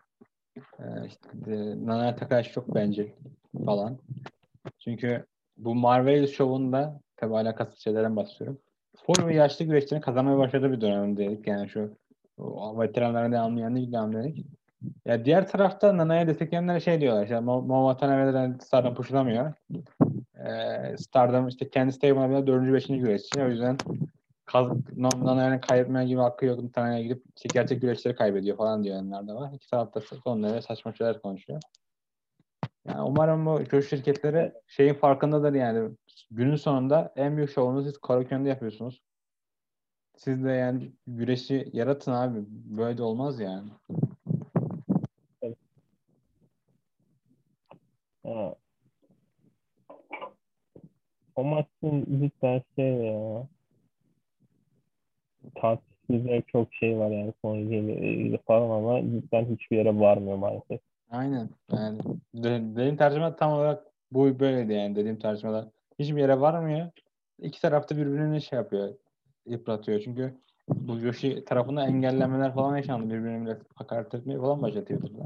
Ee, işte e, Nana Takahashi çok bencil falan. Çünkü bu Marvel şovunda tabi alakasız şeylerden bahsediyorum. Full ve yaşlı güreşçinin kazanmaya başladığı bir dönemdeydik. Yani şu veteranlara devamlayan değil devamlayan. Ya diğer tarafta Nana'ya destekleyenler şey diyorlar. İşte Mo Watanabe'den Stardom pushlamıyor. Ee, Stardom işte kendi stable'ına bile 4. 5. güreşçi. O yüzden kaz, Nana'nın kaybetmeye gibi hakkı yok. Nana'ya gidip işte gerçek güreşleri kaybediyor falan diyenler de var. İki tarafta sonlara saçma şeyler konuşuyor. Yani umarım bu coş şirketleri şeyin farkındadır yani. Günün sonunda en büyük şovunuzu siz Karaköy'de yapıyorsunuz. Siz de yani güreşi yaratın abi. Böyle de olmaz yani. Ha. O maçın cidden şey ya. Tartışılacak çok şey var yani sonucuyla ilgili falan ama cidden hiçbir yere varmıyor maalesef. Aynen. Yani de- dediğim tercüme tam olarak bu böyleydi yani dediğim tercümeler. Hiçbir yere varmıyor. İki tarafta birbirini şey yapıyor. Yıpratıyor. Çünkü bu Yoshi tarafından engellemeler falan yaşandı. Birbirini bile hakaret etmeye falan başladı Twitter'da.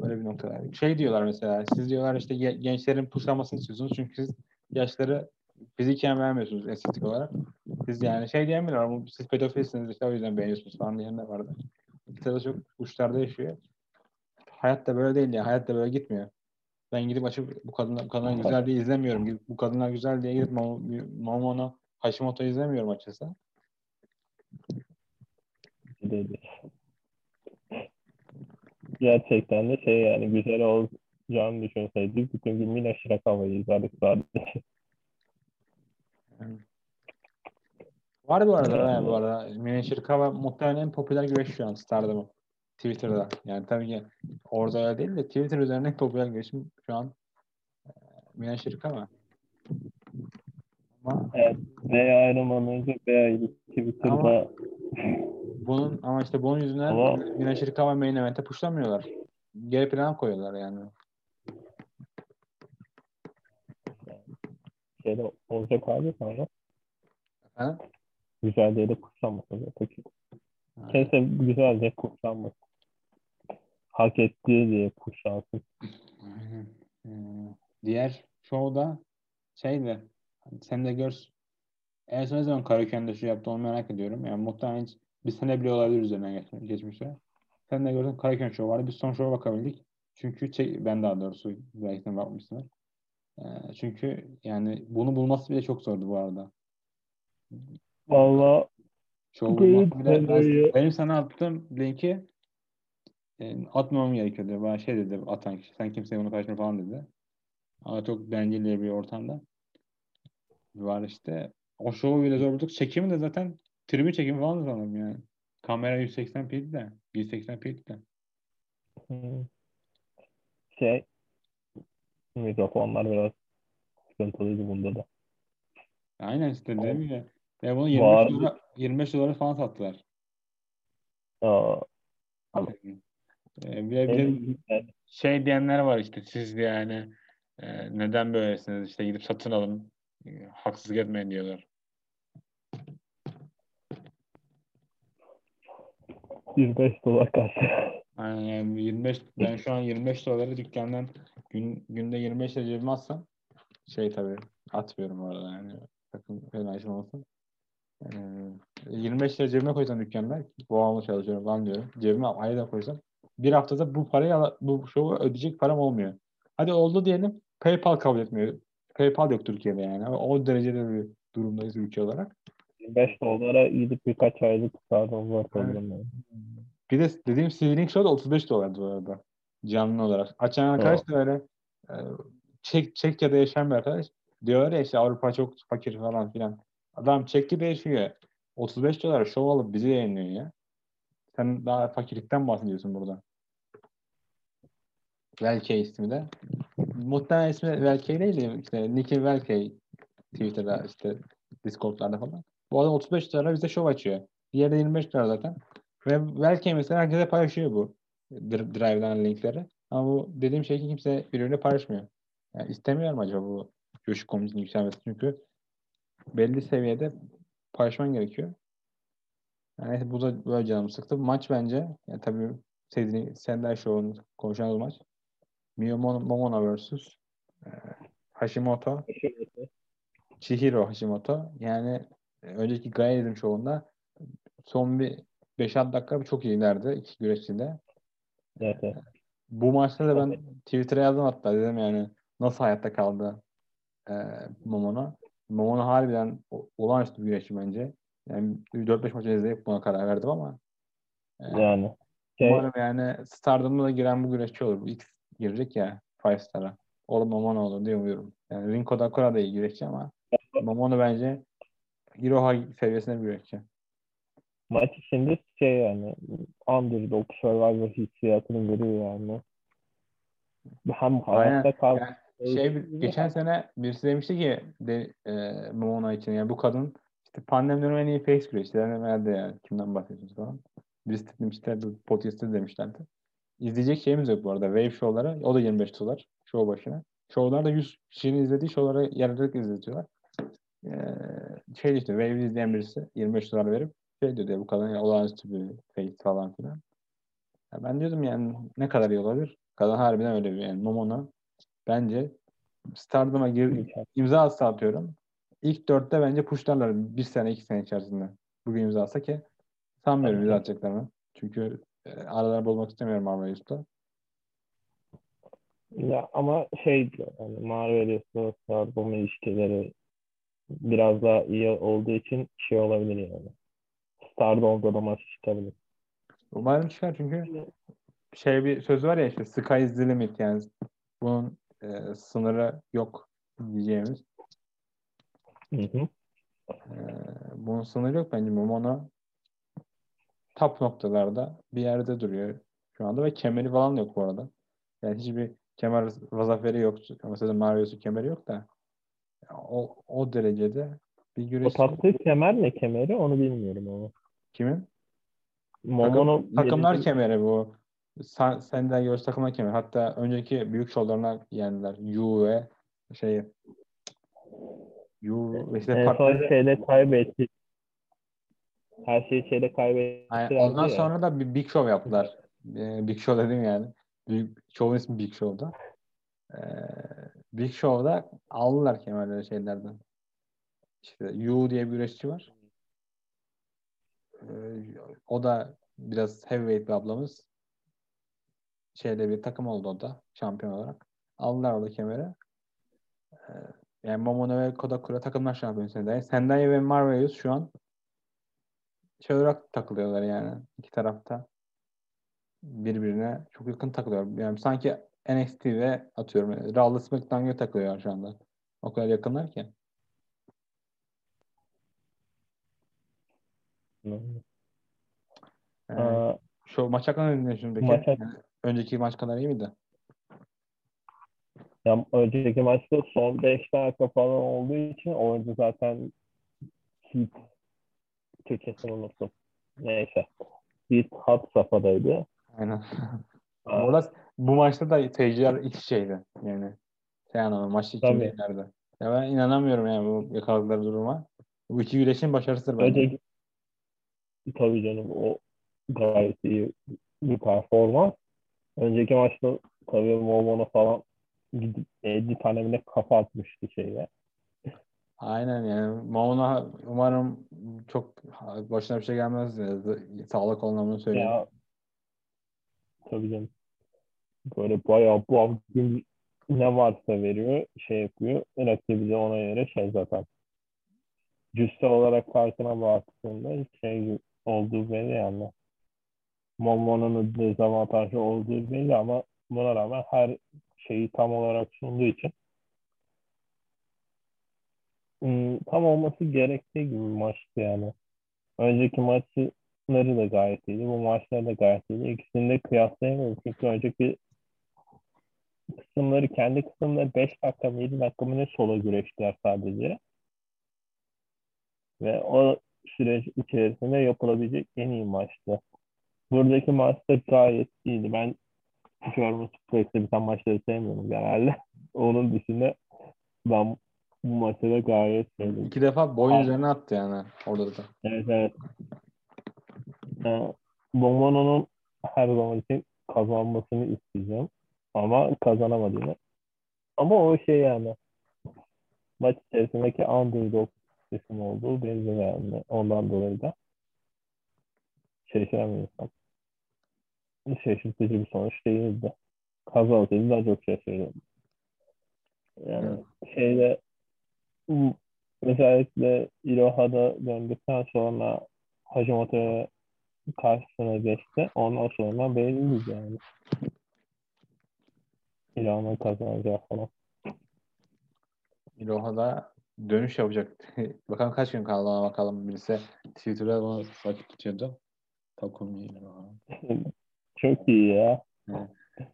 Böyle bir noktalar. Şey diyorlar mesela. Siz diyorlar işte ge- gençlerin puşlamasını istiyorsunuz. Çünkü siz yaşları fiziken beğenmiyorsunuz estetik olarak. Siz yani şey. "Bu Siz pedofilsiniz işte o yüzden beğeniyorsunuz falan diyen de vardı. İkisi de çok uçlarda yaşıyor. Hayat da böyle değil ya. Hayat da böyle gitmiyor. Ben gidip açıp bu kadınlar, bu kadınlar güzel diye izlemiyorum. Gidip bu kadınlar güzel diye gidip Momo- Momono Hashimoto izlemiyorum açıkçası. Dedi. Gerçekten de şey yani güzel olacağını düşünseydik bütün gün Mina Shirakawa'yı izlerdik sadece. Var bu arada yani bu arada. Mina Shirakawa muhtemelen en popüler güreş şu an Stardom'u. Twitter'da. Yani tabii ki orada öyle değil de Twitter üzerinde en popüler güreşim şu an e, Mina Shirakawa. Ama Evet, veya ayrılmadan önce veya Twitter'da Ama- bunun ama işte bunun yüzünden Ama- Mina Shirakawa main event'e puşlamıyorlar. Geri plan koyuyorlar yani. şeyde olacak abi sonra Efendim? Güzel diye de kutsanmasın. Peki. Kimse güzelce kutsanmasın. Hak ettiği diye kutsansın. Aynen. Ee, diğer şovda şeydi sen de gör en son ne zaman Karaköy'de şu yaptı onu merak ediyorum. Yani muhtemelen hiç bir sene bile olabilir üzerinden geç, geçmişte. Sen de gördün Karaköy şovu vardı. Biz son şova bakabildik. Çünkü çek, ben daha doğrusu belki de bakmışsınız. Ee, çünkü yani bunu bulması bile çok zordu bu arada. Valla Değil, ben- benim sana attığım linki e, atmamam gerekiyor diyor. Bana şey dedi atan kişi. Sen kimseye bunu paylaşma falan dedi. Ama çok dengeli bir ortamda. Var işte. O şovu bile zor bulduk. Çekimi de zaten tribün çekimi falan sanırım yani. Kamera 180p'di de. 180p'di de. hmm, şey mikrofonlar biraz sıkıntılıydı bunda da. Aynen işte dediğim gibi. Ve bunu 25 Var. dolara, 25 dolara falan sattılar. Aa, Ama- Ee, bir bir şey diyenler var işte siz yani e, neden böylesiniz işte gidip satın alın haksızlık etmeyin diyorlar. 25 dolar kaç. Aynen yani 25 ben şu an 25 doları dükkandan gün, günde 25 lira cebime atsam şey tabii atmıyorum orada yani sakın fena olmasın. Ee, 25 lira cebime koysam dükkanda babamla çalışıyorum falan diyorum. Cebime ayda koysam bir haftada bu parayı bu şovu ödeyecek param olmuyor. Hadi oldu diyelim PayPal kabul etmiyor. PayPal yok Türkiye'de yani. O derecede bir durumdayız ülke olarak. 25 dolara gidip birkaç aylık sanırım yani. Bir de dediğim Stealing Show da 35 dolardı bu arada. Canlı olarak. Açan arkadaş da öyle e, Çek, Çekya'da yaşayan bir arkadaş. Diyor ya işte Avrupa çok fakir falan filan. Adam Çekya'da yaşıyor. 35 dolar şov alıp bizi yayınlıyor ya. Sen daha fakirlikten bahsediyorsun burada. Velkey ismi de. Muhtemelen ismi Velkey değil de işte Nicky Velkey Twitter'da işte Discord'larda falan. Bu adam 35 dolara bize şov açıyor. Diğeri de 25 dolar zaten. Ve Velkey mesela herkese paylaşıyor bu Dr- Drive'dan linkleri. Ama bu dediğim şey ki kimse birbirine paylaşmıyor. Yani istemiyor mu acaba bu coşku komünizmin yükselmesi? Çünkü belli seviyede paylaşman gerekiyor. Yani bu da böyle canımı sıktı. Maç bence yani tabii sevdiğin Sendai Show'un konuşacağımız maç. Mon- Momona vs. e, Hashimoto. Chihiro Hashimoto. Yani e, önceki Gaizm şovunda son bir 5-6 dakika çok iyilerdi iki güreşçide. Evet, evet. Bu maçta da ben Twitter'a yazdım hatta dedim yani nasıl hayatta kaldı e, Momono. Momono harbiden olağanüstü bir güreşçi bence. Yani 4-5 maçı izleyip buna karar verdim ama e, Yani şey, umarım yani Stardom'da da giren bu güreşçi olur. Bu X girecek ya Five Star'a. Oğlum Momono olur diye umuyorum. Yani Rinko Dakura da iyi güreşçi ama Momono bence Iroha seviyesinde bir güreşçi. maç içinde şey yani underdog survivor hissiyatını veriyor yani. Hem hayatta kal Yani şey bir- geçen sene birisi demişti ki de, e, Momono için yani bu kadın İşte pandemi dönemi en iyi face güreşçiler herhalde yani. Kimden bahsediyorsunuz falan. Birisi demişler, bu podcast'te demişlerdi. İzleyecek şeyimiz yok bu arada. Wave show'lara. O da 25 dolar. Show başına. Show'larda 100 kişinin izlediği show'lara yararak izletiyorlar. Ee, şey işte Wave izleyen birisi 25 dolar verip şey diyor diye bu kadar yani olağanüstü bir face falan filan. Ya ben diyordum yani ne kadar iyi olabilir? Kadın harbiden öyle bir yani Momona bence Stardom'a gir, imza atsa atıyorum. İlk dörtte bence pushlarlar bir sene iki sene içerisinde. Bugün imza atsa ki sanmıyorum imza atacaklarını. Çünkü e, aralarını bozmak istemiyorum Marvel Ya ama şey yani Marvel Stardom ilişkileri biraz daha iyi olduğu için şey olabilir yani. Stardom'da da maç çıkabilir. Umarım çıkar çünkü şey bir söz var ya işte sky is the limit yani bunun e, sınırı yok diyeceğimiz. Hı hı. E, bunun sınırı yok bence Momono top noktalarda bir yerde duruyor şu anda ve kemeri falan yok bu arada. Yani hiçbir kemer zaferi yok. Mesela Mario'su kemeri yok da o, o derecede bir güreş. O taktığı kemer ne kemeri onu bilmiyorum ama. Kimin? Momono Takım, takımlar yeri... kemeri bu. Sen, senden göz takımlar kemeri. Hatta önceki büyük şovlarına yendiler. Yu ve şeyi Yu ve işte en son şeyde kaybetti. Her şeyi şeyde kaybetti. Yani ondan ya. sonra da bir Big Show yaptılar. Big Show dedim yani. Büyük Show'un ismi Big Show'da. Ee, Big Show'da aldılar kemerleri şeylerden. İşte Yu diye bir güreşçi var. Ee, o da biraz heavyweight bir ablamız. Şeyde bir takım oldu o da şampiyon olarak. Aldılar orada kemeri. Ee, yani Momono ve Kodakura takımlar şampiyonu Sendai. Sendai ve Marvelous şu an şey olarak takılıyorlar yani iki tarafta birbirine çok yakın takılıyor. Yani sanki NXT ve atıyorum Raw SmackDown'a takılıyor şu anda. O kadar yakınlar ki. Ee, şu maç hakkında ne düşünüyorsun peki? Maç... Yani önceki maç kadar iyi miydi? Ya, önceki maçta son 5 dakika falan olduğu için oyuncu zaten Heat Türkçesini unuttum. Neyse. Heat hat safhadaydı. Aynen. Orada bu maçta da seyirciler iç şeydi. Yani şey anlamı maçta ikinci Ya ben inanamıyorum yani bu yakaladıkları duruma. Bu iki güreşin başarısıdır bence. Önceki, tabii canım o gayet iyi bir performans. Önceki maçta tabii Momo'na falan gidip 50 tane kafa atmıştı şeyle. Aynen yani Mauna umarım çok başına bir şey gelmez. Sağlık anlamını söyleyeyim. Ya, tabii canım. Böyle bayağı bu gün ne varsa veriyor, şey yapıyor. Rakibi de ona göre şey zaten. Cüsse olarak farkına baktığında şey olduğu belli yani. Momo'nun dezavantajı olduğu belli ama buna rağmen her şeyi tam olarak sunduğu için ıı, tam olması gerektiği gibi maçtı yani. Önceki maçları da gayet iyiydi. Bu maçlar da gayet iyiydi. İkisini de kıyaslayamıyorum. Çünkü önceki kısımları kendi kısımları 5 dakika mı 7 dakika mı ne sola güreştiler sadece. Ve o süreç içerisinde yapılabilecek en iyi maçtı. Buradaki maçta gayet iyiydi. Ben German Suplex'te biten maçları sevmiyorum genelde. Onun dışında ben bu maçta da gayet sevdim. İki defa boyun üzerine attı yani orada da. Evet evet. Ee, Bombono'nun her zaman için kazanmasını isteyeceğim. Ama kazanamadığını. Ama o şey yani maç içerisindeki underdog isim olduğu belli yani. Ondan dolayı da şaşıramıyorsam şaşırtıcı bir sonuç değildi. Kazansaydı daha çok şaşırdım. Yani evet. şeyde özellikle Iroha'da döndükten sonra Hajimoto'ya karşısına geçti. Ondan sonra belliydi yani. İran'ın kazanacağı falan. Iroha'da dönüş yapacak. bakalım kaç gün kaldı ona bakalım. Birisi Twitter'da onu vakit tutuyordu. Takumi Iroha. Çok iyi ya.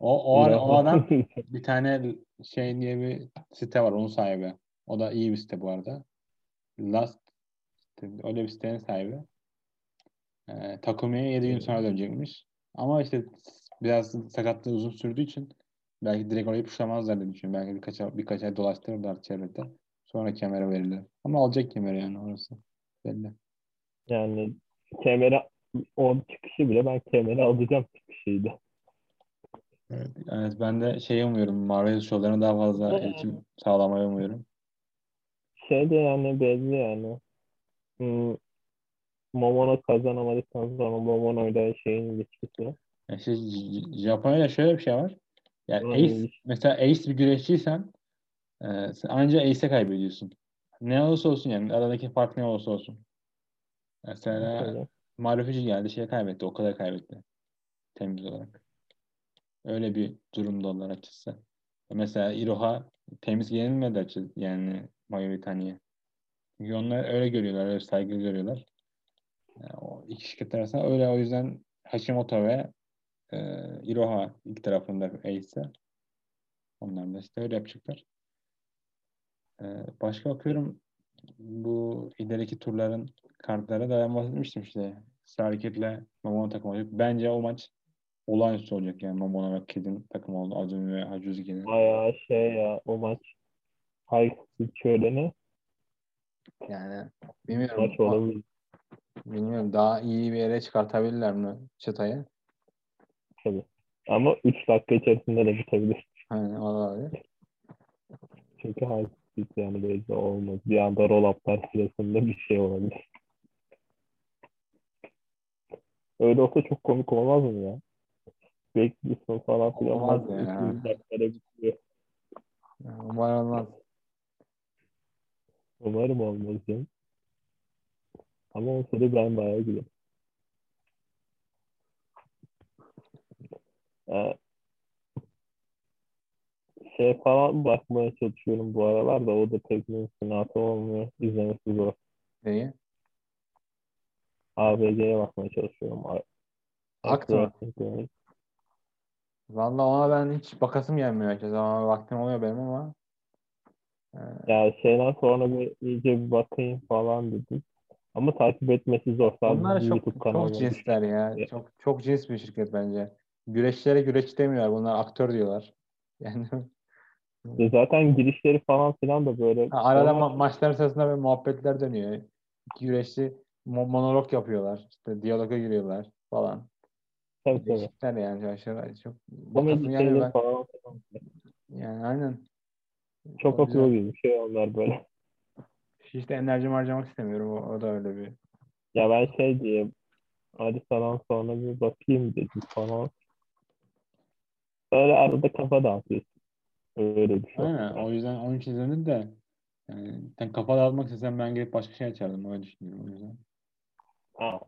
O, o, o adam bir tane şey diye bir site var onun sahibi. O da iyi bir site bu arada. Last öyle bir sitenin sahibi. Ee, Takumi'ye 7 gün sonra dönecekmiş. Ama işte biraz sakatlığı uzun sürdüğü için belki direkt orayı puşlamazlar diye düşünüyorum. Belki birkaç, birkaç ay dolaştırırlar çevrede. Sonra kemere verirler. Ama alacak kemeri yani orası. Belli. Yani kemeri o çıkışı bile ben kemeri alacağım çıkışıydı. Evet, evet ben de şey umuyorum. Marvel şovlarına daha fazla Evet. erişim sağlamayı umuyorum. Şey de yani belli yani. Hmm, Momono kazanamadıktan sonra Momono ile şeyin ilişkisi. Ya işte Japonya'da şöyle bir şey var. Yani ace, mesela ace bir güreşçiysen e, anca ace'e kaybediyorsun. Ne olursa olsun yani aradaki fark ne olursa olsun. Mesela Öyle. Marufuji geldi şey kaybetti. O kadar kaybetti. Temiz olarak. Öyle bir durumdalar açıkçası. Mesela Iroha temiz yenilmedi açıkçası. Yani Mayu Itani'ye. Çünkü onlar öyle görüyorlar. Öyle saygı görüyorlar. Yani o iki şirket arasında öyle o yüzden Hashimoto ve e, Iroha ilk tarafında Ace. Onlar da işte öyle yapacaklar. E, başka bakıyorum bu ileriki turların kartlara da ben bahsetmiştim işte. Starkid'le Momono takım olacak. Bence o maç olağanüstü olacak yani Momono ve Kid'in takım oldu. Azumi ve Hajuzuki'nin. Bayağı şey ya o maç high school şöleni Yani bilmiyorum. maç olabilir. Bilmiyorum daha iyi bir yere çıkartabilirler mi çıtayı? Tabii. Ama 3 dakika içerisinde de bitebilir. Hani olabilir. Çünkü high school yani belli olmaz. Bir anda roll up'lar sırasında bir şey olabilir. Öyle olsa çok komik olmaz mı ya? Bekliyorsun falan filan. Olmaz ya. 30 dakikada bitiyor. Yani umarım olmaz. Umarım olmaz canım. Ama olsa da ben bayağı gülerim. Ee, şey falan bakmaya çalışıyorum bu aralar da o da pek mümkünatı olmuyor. İzlemesi zor. Neyi? ABG'ye bakmaya çalışıyorum. A- Aktı mı? Wrestling. Valla ona ben hiç bakasım gelmiyor herkese. Ama vaktim oluyor benim ama. Ee, Ya şeyden sonra bir iyice bir bakayım falan dedim. Ama takip etmesi zor. Sadece Onlar çok çok cinsler ya. Ya. Çok çok cins bir şirket bence. Güreşçilere güreş demiyorlar. Bunlar aktör diyorlar. Yani Ve Zaten girişleri falan filan da böyle ha, arada ma- maçlar sırasında böyle muhabbetler dönüyor. İki güreşçi monolog yapıyorlar. İşte diyaloga giriyorlar falan. tabii tabii. Değişikler yani. Aşırı çok bakasım Komedi şeyleri ben. falan. Yani aynen. Çok O akıllı bir şey onlar böyle. Hiç de enerjimi harcamak istemiyorum. O, o da öyle bir. Ya ben şey diyeyim. Hadi falan sonra bir bakayım dedim falan. Öyle arada kafa dağıtıyorsun. Öyle bir şey. Aynen. O yüzden onun için izlenir de yani sen kafa dağıtmak istesen ben gelip başka şey açardım. Öyle düşünüyorum o yüzden. Ha,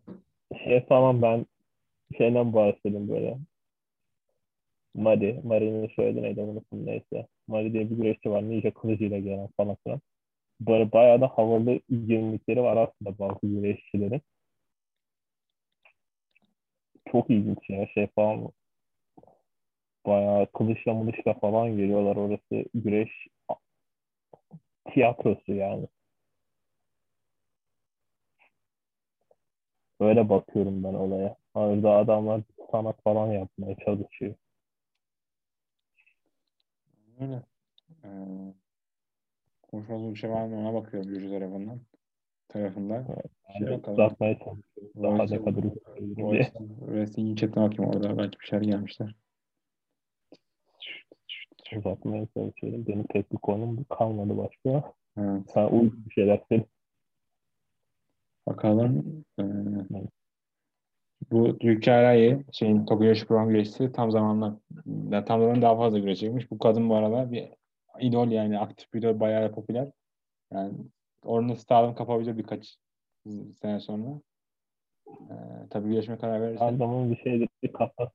şey falan ben şeyden bahsedeyim böyle. Mari. Mari'nin söylediği neydi unuttum neyse. Mari diye bir güreşçi var. Ninja kılıcıyla gelen falan filan. Böyle bayağı da havalı yenilikleri var aslında bazı güreşçilerin. Çok ilginç ya şey falan. Bayağı kılıçla mılıçla falan geliyorlar. Orası güreş tiyatrosu yani. Öyle bakıyorum ben olaya. Orada adamlar sanat falan yapmaya çalışıyor. Öyle. Ee, konuşmadığım bir şey var mı ona bakıyorum Gürcü tarafından. Tarafından. Şey Yani bakalım. uzatmaya çalışıyorum. Daha ne kadar uzatabilirim Wrestling chat'e bakayım orada. Belki bir şeyler gelmişler. Uzatmaya çalışıyorum. Benim pek bir konum kalmadı başka. Evet. Sen uygun bir şeyler söyle. Bakalım. Ee, bu Yuki Arai şeyin Tokyo Yoshi Pro güreşçisi tam zamanla yani tam zamanla daha fazla güreşecekmiş. Bu kadın bu arada bir idol yani aktif bir idol bayağı popüler. Yani oranın starını kapabilir birkaç sene sonra. Ee, tabii güreşme karar verirse. Adamın bir şeyleri lazım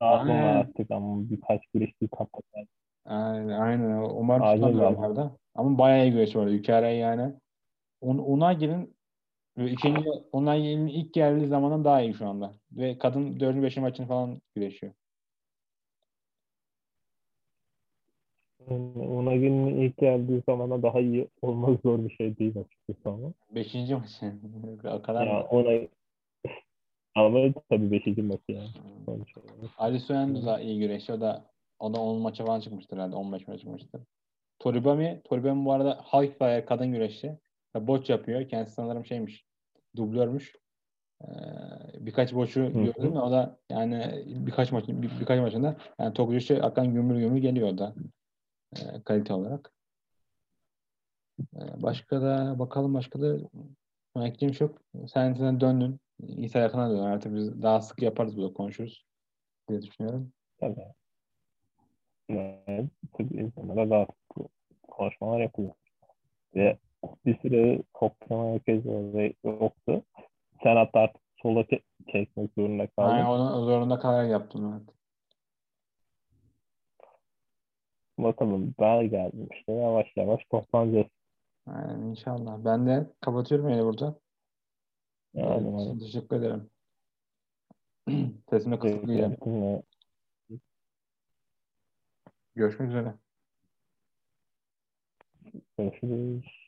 Aynen. artık ama birkaç güreşi kapatması. Aynen, aynen. Umarım lazım. oralarda. Ama bayağı iyi güreş var. Yuki Arai yani. Un Unagi'nin ve ikinci Unagi'nin ilk geldiği zamandan daha iyi şu anda. Ve kadın 4. 5. maçını falan güreşiyor. Yani Unagi'nin ilk geldiği zamana daha iyi olmak zor bir şey değil açıkçası ama. Beşinci maçı. o kadar Ya mı? ona ama tabii beşinci maçı yani. Olarak. Ali Soyuncu da iyi güreşçi. O da o da 10 maça falan çıkmıştır herhalde. 15 maça çıkmıştır. Toribami, Toribami bu arada bayağı kadın güreşçi. Boç yapıyor. Kendisi sanırım şeymiş. Dublörmüş. Ee, birkaç boçu gördüm de o da yani birkaç maç bir, birkaç maçında yani tok güreşçi akan gümür gümür geliyor da e, kalite olarak. Ee, başka da bakalım başka da ekleyeceğim çok. Sen sen döndün. İsa yakına dön. Artık biz daha sık yaparız burada konuşuruz diye düşünüyorum. Tabii. Yani, tabii insanlara daha sık konuşmalar yapıyor. Ve bir süre toplama merkezleri yoktu. Sen hatta artık sola çe- çekmek zorunda kaldın. Aynen onu zorunda kalarak yaptım evet. Bakalım ben geldim işte yavaş yavaş toplanacağız. Aynen inşallah. Ben de kapatıyorum yine burada. Yani, Evet, yani, teşekkür ederim. Sesimi kısıtlayacağım. Yine Görüşmek üzere. görüşürüz.